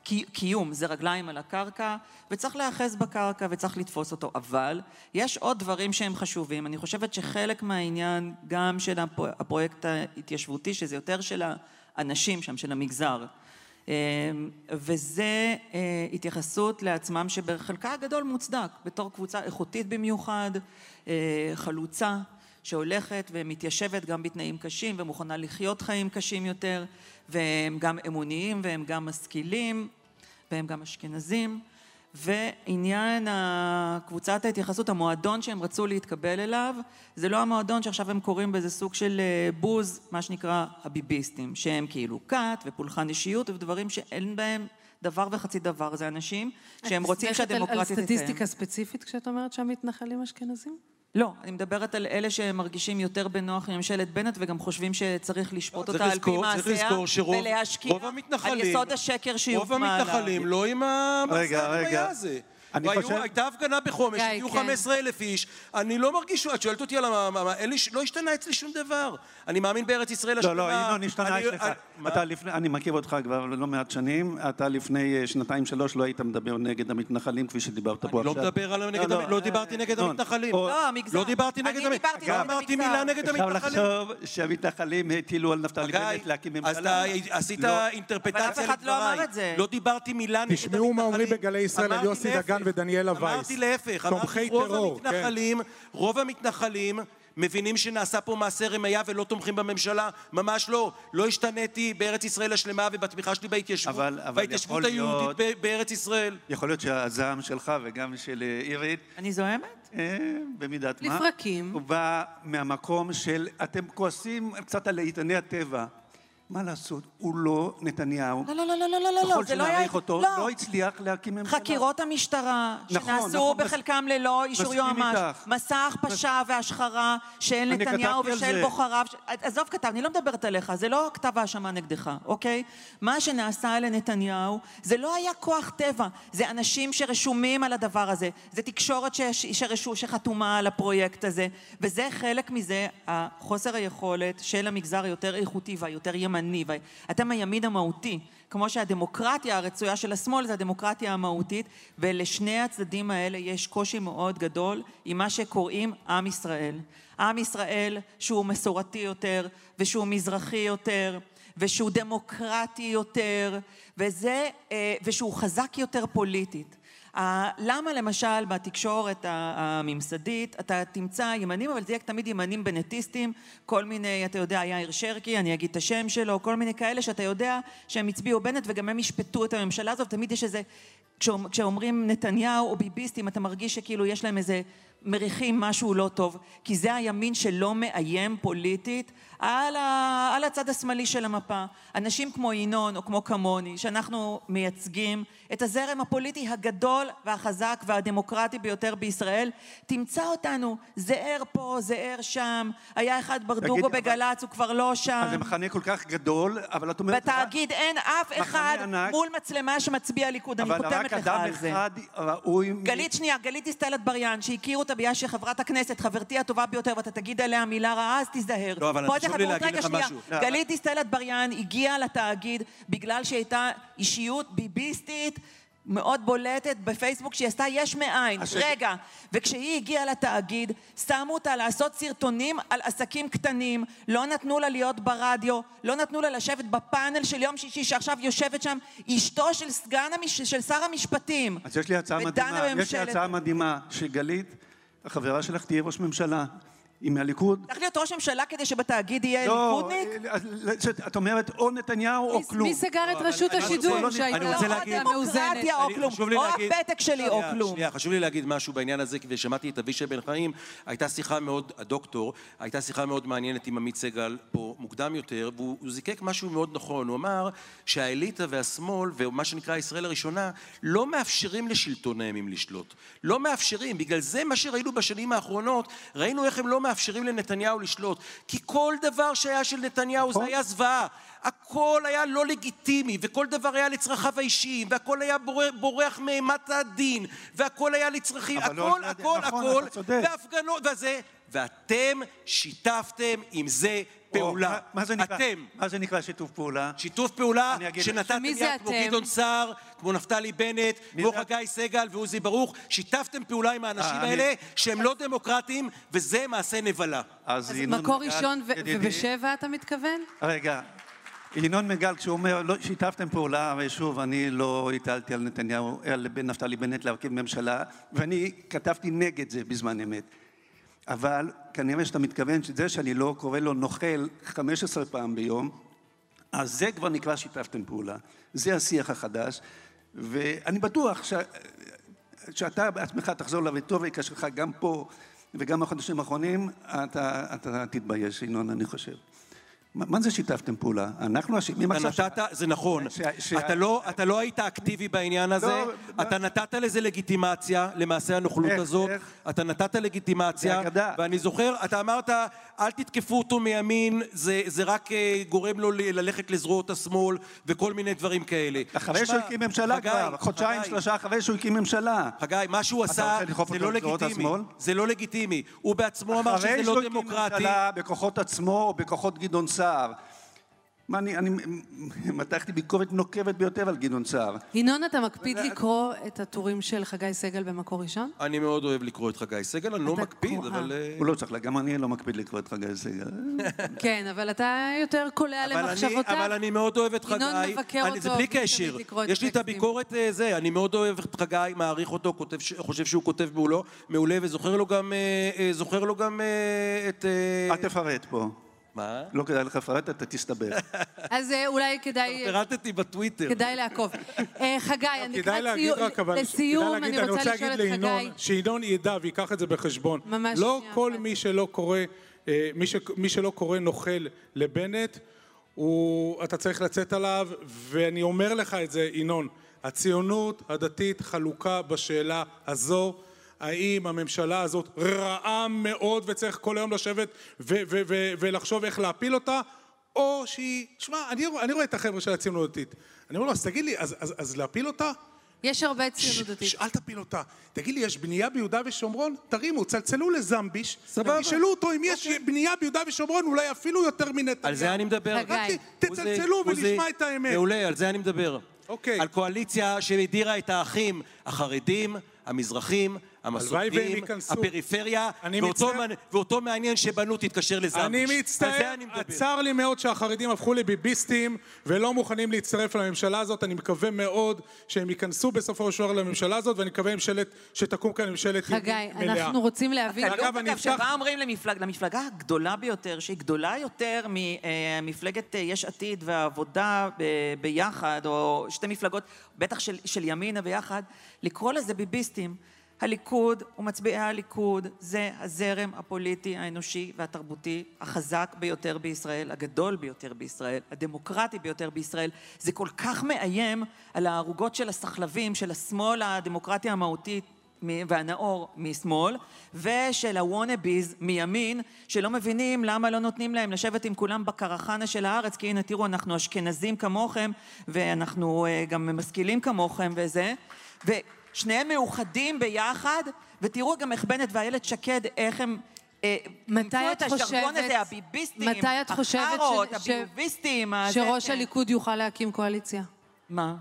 קי- קיום זה רגליים על הקרקע וצריך להיאחז בקרקע וצריך לתפוס אותו אבל יש עוד דברים שהם חשובים אני חושבת שחלק מהעניין גם של הפרויקט ההתיישבותי שזה יותר של האנשים שם של המגזר וזה אה, התייחסות לעצמם שבחלקה הגדול מוצדק בתור קבוצה איכותית במיוחד אה, חלוצה שהולכת ומתיישבת גם בתנאים קשים ומוכנה לחיות חיים קשים יותר והם גם אמוניים והם גם משכילים והם גם אשכנזים ועניין קבוצת ההתייחסות, המועדון שהם רצו להתקבל אליו, זה לא המועדון שעכשיו הם קוראים באיזה סוג של אה, בוז, מה שנקרא הביביסטים, שהם כאילו כת ופולחן אישיות ודברים שאין בהם דבר וחצי דבר, זה אנשים שהם רוצים את נסמכת על- שהדמוקרטיה על תתקיים. סטטיסטיקה ספציפית כשאת אומרת שהמתנחלים אשכנזים? לא, אני מדברת על אלה שמרגישים יותר בנוח עם ממשלת בנט וגם חושבים שצריך לשפוט אותה על פי מעשיה לזכור שרוב- ולהשקיע רוב על יסוד השקר רוב שיובא עליו. המתנחלים לא עם רגע. הזה. אני והיו- חושב- הייתה הפגנה בחומש, הגיעו כן. 15 אלף איש, אני לא מרגיש, את שואלת אותי על ש- לא השתנה אצלי שום דבר. אני מאמין בארץ ישראל השלמה. לא, לא, ינון, השתנה אני- אצלך. מה? אתה לפני, אני מכיר אותך כבר לא מעט שנים, אתה לפני אה, שנתיים שלוש לא היית מדבר נגד המתנחלים כפי שדיברת פה אני לא עכשיו. מדבר על נגד, לא, לא דיברתי נגד המתנחלים. לא, המגזר. לא דיברתי אני נגד המתנחלים. דיברתי לא אמרתי. מילה נגד אפשר המתנחלים. לחשוב שהמתנחלים הטילו על נפתלי גיא, בנט להקים אז ממשלה. אתה עשית לא. אינטרפרטציה אבל אף אחד לא אמר לדבריי. את זה. לא דיברתי מילה נגד המתנחלים. תשמעו מה אומרים בגלי ישראל על יוסי להפך. דגן ודניאלה וייס. אמרתי להפך, אמרתי רוב טרור, כן. המתנחלים, רוב המתנחלים מבינים שנעשה פה מעשה רמייה ולא תומכים בממשלה, ממש לא. לא השתניתי בארץ ישראל השלמה ובתמיכה שלי בהתיישבות, אבל- אבל בהתיישבות להיות- היהודית ב- בארץ ישראל. יכול להיות שהזעם שלך וגם של אה, אירית, אני זוהמת? אה, במידת מה, לפרקים. הוא בא מהמקום של אתם כועסים קצת על איתני הטבע. מה לעשות, הוא לא נתניהו. לא, לא, לא, לא, לא, לא, לא, ככל זה לא היה... שנעריך אותו, לא. לא הצליח להקים ממשלה. חקירות המשטרה, נכון, שנעשו נכון, מס- בחלקם ללא אישור יועמ"ש. מסע הכפשה והשחרה של נתניהו ושל. בוחריו, ש- עזוב כתב, אני לא מדברת עליך, זה לא כתב האשמה נגדך, אוקיי? מה שנעשה לנתניהו זה לא היה כוח טבע, זה אנשים שרשומים על הדבר הזה, זה תקשורת שש- שרשו, שחתומה על הפרויקט הזה, וזה חלק מזה, החוסר היכולת של המגזר היותר איכותי והיותר ימני, ואתם הימין המהותי, כמו שהדמוקרטיה הרצויה של השמאל זה הדמוקרטיה המהותית, ולשני הצדדים האלה יש קושי מאוד גדול עם מה שקוראים עם ישראל. עם ישראל שהוא מסורתי יותר, ושהוא מזרחי יותר, ושהוא דמוקרטי יותר, וזה, אה, ושהוא חזק יותר פוליטית. למה למשל בתקשורת הממסדית אתה תמצא ימנים, אבל זה יהיה תמיד ימנים בנטיסטים, כל מיני, אתה יודע, יאיר שרקי, אני אגיד את השם שלו, כל מיני כאלה שאתה יודע שהם הצביעו בנט וגם הם ישפטו את הממשלה הזאת, תמיד יש איזה כשאומ- כשאומרים נתניהו או ביביסטים, אתה מרגיש שכאילו יש להם איזה... מריחים משהו לא טוב, כי זה הימין שלא מאיים פוליטית על, ה... על הצד השמאלי של המפה. אנשים כמו ינון או כמו כמוני, שאנחנו מייצגים את הזרם הפוליטי הגדול והחזק והדמוקרטי ביותר בישראל, תמצא אותנו זהר פה, זהר שם, היה אחד ברדוגו אבל- בגל"צ, הוא כבר לא שם. אז זה מחנה כל כך גדול, אבל את אומרת... בתאגיד אין אף אחד ענק. מול מצלמה שמצביע ליכוד, אני אבל חותמת רק לך אדם על זה. אחד ראוי... גלית שנייה, גלית דיסטל אטבריאן, שהכירו אותה בגלל שהיא חברת הכנסת, חברתי הטובה ביותר, ואתה תגיד עליה מילה רעה, אז תיזהר. לא, אבל חשוב זה לי חברות- להגיד רגע, שנייה. גלית דיסטל אטבריאן הגיעה לתאגיד בגלל שהיא הייתה אישיות ביביסטית. מאוד בולטת בפייסבוק שהיא עשתה יש מאין. אז- רגע, וכשהיא הגיעה לתאגיד, שמו אותה לעשות סרטונים על עסקים קטנים, לא נתנו לה להיות ברדיו, לא נתנו לה לשבת בפאנל של יום שישי, שעכשיו יושבת שם אשתו של סגן, המש... של שר המשפטים. אז יש לי הצעה מדהימה, יש לי הצעה מדהימה, שגלית, החברה שלך תהיה ראש ממשלה. היא מהליכוד. צריך להיות ראש ממשלה כדי שבתאגיד יהיה לא, ליכודניק? אז את אומרת או נתניהו או כלום. מי סגר את אבל רשות השידור לא, שהייתה מאוזנת? דמוקרטיה או כלום, או הפתק שלי או כלום. שנייה, חשוב לי להגיד משהו בעניין הזה, ושמעתי את אבישי בן חיים, הייתה שיחה מאוד, הדוקטור, הייתה שיחה מאוד מעניינת עם עמית סגל פה מוקדם יותר, והוא הוא זיקק משהו מאוד נכון, הוא אמר שהאליטה והשמאל, ומה שנקרא ישראל הראשונה, לא מאפשרים לשלטון הימין לשלוט. לא מאפשרים, בגלל זה מה שראינו בשנים האחרונות, ראינו איך הם לא מאפשרים לנתניהו לשלוט. כי כל דבר שהיה של נתניהו זה היה זוועה. הכל היה לא לגיטימי, וכל דבר היה לצרכיו האישיים, והכל היה בורח, בורח מאימת הדין, והכל היה לצרכים, לא הכל, זה- הכל, נכון, הכל. והפגנות וזה, ואתם שיתפתם עם זה פעולה. מה- מה זה נקרא? אתם. מה זה נקרא שיתוף פעולה? שיתוף פעולה. שנתתם יד כמו אתם? גדעון סער, כמו נפתלי בנט, כמו חגי סגל ועוזי ברוך, שיתפתם פעולה עם האנשים אה, האלה שהם לא דמוקרטיים, וזה מעשה נבלה. אז מקור ראשון ובשבע אתה מתכוון? רגע, ינון מגל, כשהוא אומר, לא, שיתפתם פעולה, ושוב, אני לא הטלתי על נתניהו, על נפתלי בנט להרכיב ממשלה, ואני כתבתי נגד זה בזמן אמת. אבל כנראה שאתה מתכוון שזה שאני לא קורא לו נוכל 15 פעם ביום, אז זה כבר נקרא שיתפתם פעולה. זה השיח החדש, ואני בטוח ש... שאתה בעצמך תחזור לרטוריקה שלך גם פה וגם בחודשים האחרונים, אתה, אתה תתבייש, ינון, אני חושב. מה, זה שיתפתם פעולה? אנחנו אשמים אתה עכשיו... נתת, זה נכון, ש- ש- אתה לא- אתה לא היית אקטיבי בעניין הזה, לא, אתה נתת לזה לגיטימציה, למעשה הנוכלות איך, הזאת, איך? אתה נתת לגיטימציה. ואני זוכר, אתה אמרת, אל תתקפו אותו מימין, זה זה רק אה, גורם לו ללכת לזרועות השמאל, וכל מיני דברים כאלה. אחרי שהוא הקים ממשלה חגי, כבר, חודשיים, חגי, שלושה אחרי שהוא הקים ממשלה. חגי, מה שהוא עשה זה אותו לא לגיטימי. זה לא לגיטימי. הוא בעצמו אמר שזה אחרי לא שהוא הקים דמוקרטי. ממשלה בכוחות עצמו או בכוחות גדעון סער. מה, אני, אני מתחתי ביקורת נוקבת ביותר על גדעון סער. ינון, אתה מקפיד לקרוא את הטורים של חגי סגל במקור ראשון? אני מאוד אוהב לקרוא את חגי סגל, אני לא מקפיד, קורא. אבל... אה, הוא לא צריך, גם אני לא מקפיד לקרוא את חגי סגל. <laughs> כן, אבל אתה יותר קולע אבל אני, למחשבותיו. אבל אני מאוד אוהב את חגי. ינון מבקר אני, אותו, זה בלי קשר. יש לי את. הביקורת אה, זה, אני מאוד אוהב את חגי, מעריך אותו, חושב שהוא כותב מעולה, וזוכר לו גם, אה, זוכר לו גם את... אל תפרט פה. מה? לא כדאי לך לפרט, אתה תסתבך. <laughs> אז אה, אולי כדאי... פירטתי בטוויטר. כדאי לעקוב. אה, חגי, אני כדאי לקראת להגיד סיום- רק, אבל, לסיום, אני רוצה לשאול להגיד את לינון, חגי. שינון ידע וייקח את זה בחשבון. ממש לא כל. מי שלא קורא, אה, מי, ש, מי שלא קורא נוכל לבנט, הוא, אתה צריך לצאת עליו, ואני אומר לך את זה, ינון, הציונות הדתית חלוקה בשאלה הזו. האם הממשלה הזאת רעה מאוד וצריך כל היום לשבת ו- ו- ו- ולחשוב איך להפיל אותה, או שהיא, שמע, אני, אני רואה את החבר'ה של הציונות הדתית. אני אומר לו, אז תגיד לי, אז, אז, אז להפיל אותה? יש הרבה ציונות דתית. ש- אל תפיל אותה. תגיד לי, יש בנייה ביהודה ושומרון? תרימו, צלצלו לזמביש, סבבה. תשאלו אותו אם יש בנייה ביהודה ושומרון, אולי אפילו יותר מנתניהו. על זה אני מדבר. חגי. רק ת- תצלצלו ונשמע את האמת. מעולה, על זה אני מדבר. אוקיי. על קואליציה שהדירה את האחים החרדים, המזרחים, המסורתיים. הפריפריה, אני ואותו מצטער- ואותו מעניין שבנו תתקשר לזמביש. אני מצטער, אני. צר לי מאוד שהחרדים הפכו לביביסטים ולא מוכנים להצטרף לממשלה הזאת. אני מקווה מאוד שהם ייכנסו בסופו של דבר לממשלה הזאת, ואני מקווה ממשלת, שתקום כאן ממשלת חגי, ימין מלאה. אנחנו רוצים להבין... אגב, אגב, אני אפתח- שבה אומרים למפלג, למפלגה הגדולה ביותר, שהיא גדולה יותר ממפלגת אה, יש עתיד והעבודה ב- ביחד, או שתי מפלגות, בטח של, של ימינה ביחד, לקרוא לזה ביביסטים. הליכוד ומצביעי הליכוד זה הזרם הפוליטי, האנושי והתרבותי החזק ביותר בישראל, הגדול ביותר בישראל, הדמוקרטי ביותר בישראל. זה כל כך מאיים על הערוגות של הסחלבים, של השמאל הדמוקרטי המהותי מ- והנאור משמאל, ושל הוואנאביז מימין, שלא מבינים למה לא נותנים להם לשבת עם כולם בקרחנה של הארץ, כי הנה תראו, אנחנו אשכנזים כמוכם, ואנחנו אה, גם משכילים כמוכם וזה, ושניהם מאוחדים ביחד, ותראו גם איך בנט ואיילת שקד, איך הם... אה, מתי את חושבת- הזה, הביביסטים, מתי את חושבת החארות, ש- ש- הביוביסטים, הזה, שראש כן. הליכוד יוכל להקים קואליציה? מה?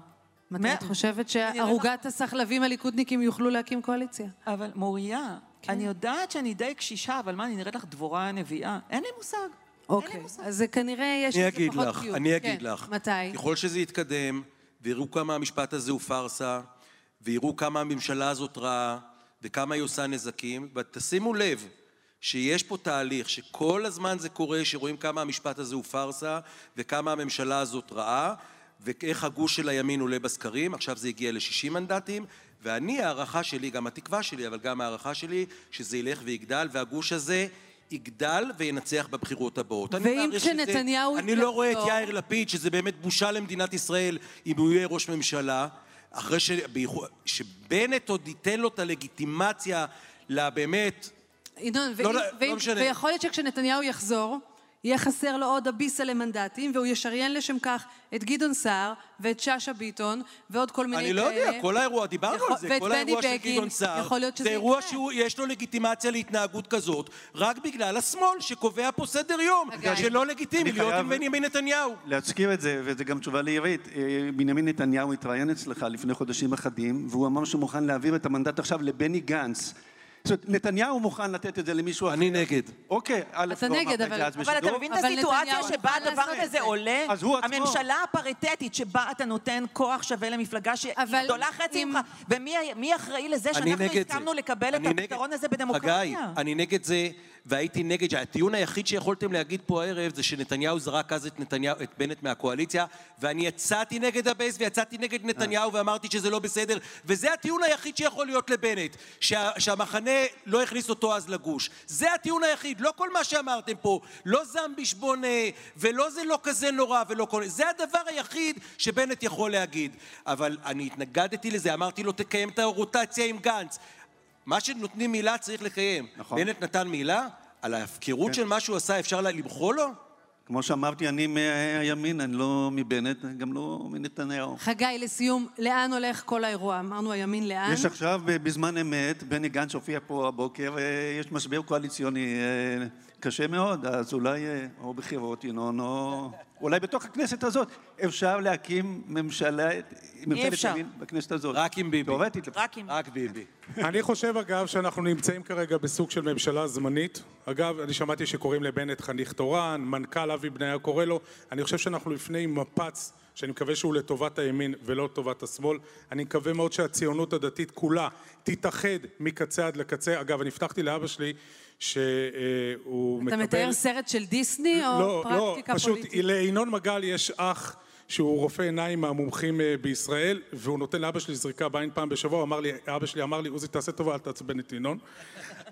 מתי מה? את חושבת לך- שערוגת הסחלבים הליכודניקים יוכלו להקים קואליציה? אבל מוריה, כן. אני יודעת שאני די קשישה, אבל מה, אני נראית לך דבורה הנביאה? אין לי מושג. אין אוקיי, לי מושג. אז זה כנראה יש אני לזה אגיד פחות לך, קיום. אני אגיד כן, לך. מתי? ככל שזה יתקדם, ויראו כמה המשפט הזה הוא פארסה, ויראו כמה הממשלה הזאת רעה, וכמה היא עושה נזקים, ותשימו לב שיש פה תהליך שכל הזמן זה קורה, שרואים כמה המשפט הזה הוא פארסה, וכמה הממשלה הזאת רעה, ואיך הגוש של הימין עולה בסקרים, עכשיו זה הגיע ל-60 מנדטים, ואני, הערכה שלי, גם התקווה שלי, אבל גם הערכה שלי, שזה ילך ויגדל, והגוש הזה יגדל וינצח בבחירות הבאות. ואם כשנתניהו אני לא רואה את יאיר לפיד, שזה באמת בושה למדינת ישראל אם הוא יהיה ראש ממשלה, אחרי ש... שבנט עוד ייתן לו את הלגיטימציה לבאמת... ינון, לא, ואם- לא, ואם- לא משנה. ויכול להיות שכשנתניהו יחזור, יהיה חסר לו עוד הביסה למנדטים, והוא ישריין לשם כך את גדעון סער ואת שאשא ביטון ועוד כל מיני אני כאלה. לא יודע, כל האירוע, דיברנו יכול- על זה, ואת כל האירוע של גדעון סער, יכול להיות שזה זה אירוע יקרה. שיש לו לגיטימציה להתנהגות כזאת, רק בגלל השמאל שקובע פה סדר יום, אגב. שלא לגיטימי אני להיות עם בנימין נתניהו. להזכיר את זה, וזה גם תשובה לעירית. אה, בנימין נתניהו התראיין אצלך לפני חודשים אחדים, והוא אמר שהוא מוכן להעביר את המנדט עכשיו לבני גנץ. זאת אומרת, נתניהו מוכן לתת את זה למישהו אחר. אני נגד. אוקיי, א', אתה לא נגד, אמרת את אבל- זה אז אבל אתה. מבין את אבל הסיטואציה שבה הדבר הזה זה. עולה? אז הוא עצמו. הממשלה הפריטטית שבה אתה נותן כוח שווה למפלגה שהיא אבל גדולה חצי ממך, ומי מי אחראי לזה שאנחנו נגד. הסכמנו לקבל את נגד- הפתרון הזה חגי, בדמוקרטיה? אני נגד זה, והייתי נגד, הטיעון היחיד שיכולתם להגיד פה הערב זה שנתניהו זרק אז את, נתניהו, את בנט מהקואליציה, ואני יצאתי נגד הבייס ויצאתי נגד נתניהו ואמרתי שזה לא בסדר, וזה הטיעון היחיד שיכול להיות לבנט, שה, שהמחנה לא הכניס אותו אז לגוש. זה הטיעון היחיד, לא כל מה שאמרתם פה, לא זמביש בונה, ולא זה לא כזה נורא ולא כל... זה הדבר היחיד שבנט יכול להגיד. אבל אני התנגדתי לזה, אמרתי לו תקיים את הרוטציה עם גנץ. מה שנותנים מילה צריך לקיים. נכון. בנט נתן מילה, על ההפקרות של מה שהוא עשה אפשר למחול לו? כמו שאמרתי, אני מהימין, אני לא מבנט, גם לא מנתניהו. חגי, לסיום, לאן הולך כל האירוע? אמרנו הימין לאן? יש עכשיו, ב- בזמן אמת, בני גנץ הופיע פה הבוקר, אה, יש משבר קואליציוני אה, קשה מאוד, אז אולי, אה, או בחירות, ינון, או... אולי בתוך הכנסת הזאת אפשר להקים ממשלה, ממשלת אפשר. ימין בכנסת הזאת. רק עם ביבי. תיאורטית. לפחות. רק אם... רק ביבי. אני חושב, אגב, שאנחנו נמצאים כרגע בסוג של ממשלה זמנית. אגב, אני שמעתי שקוראים לבנט חניך תורן, מנכ"ל אבי בניהו קורא לו. אני חושב שאנחנו לפני מפץ, שאני מקווה שהוא לטובת הימין ולא לטובת השמאל. אני מקווה מאוד שהציונות הדתית כולה תתאחד מקצה עד לקצה. אגב, אני הבטחתי לאבא שלי שהוא מקבל... אתה מתאר סרט של דיסני או לא, לא, פרקטיקה פשוט פוליטית? לינון מגל יש אח שהוא רופא עיניים מהמומחים אה, בישראל, והוא נותן לאבא שלי זריקה בעין פעם בשבוע, אמר לי, אבא שלי אמר לי, עוזי תעשה טובה, אל תעצבן את ינון.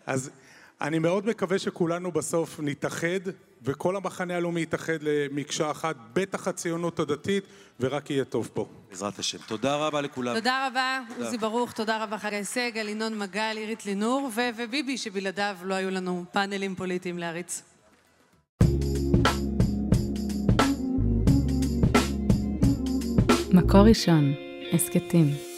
אז אני מאוד מקווה שכולנו בסוף נתאחד, וכל המחנה הלאומי יתאחד למקשה אחת, בטח הציונות הדתית, ורק יהיה טוב פה. בעזרת השם. תודה רבה לכולם. תודה רבה, עוזי ברוך, תודה רבה חגי סגל, ינון מגל, עירית לינור ו- וביבי, שבלעדיו לא היו לנו פאנלים פוליטיים להריץ. מקור ראשון, הסכתים.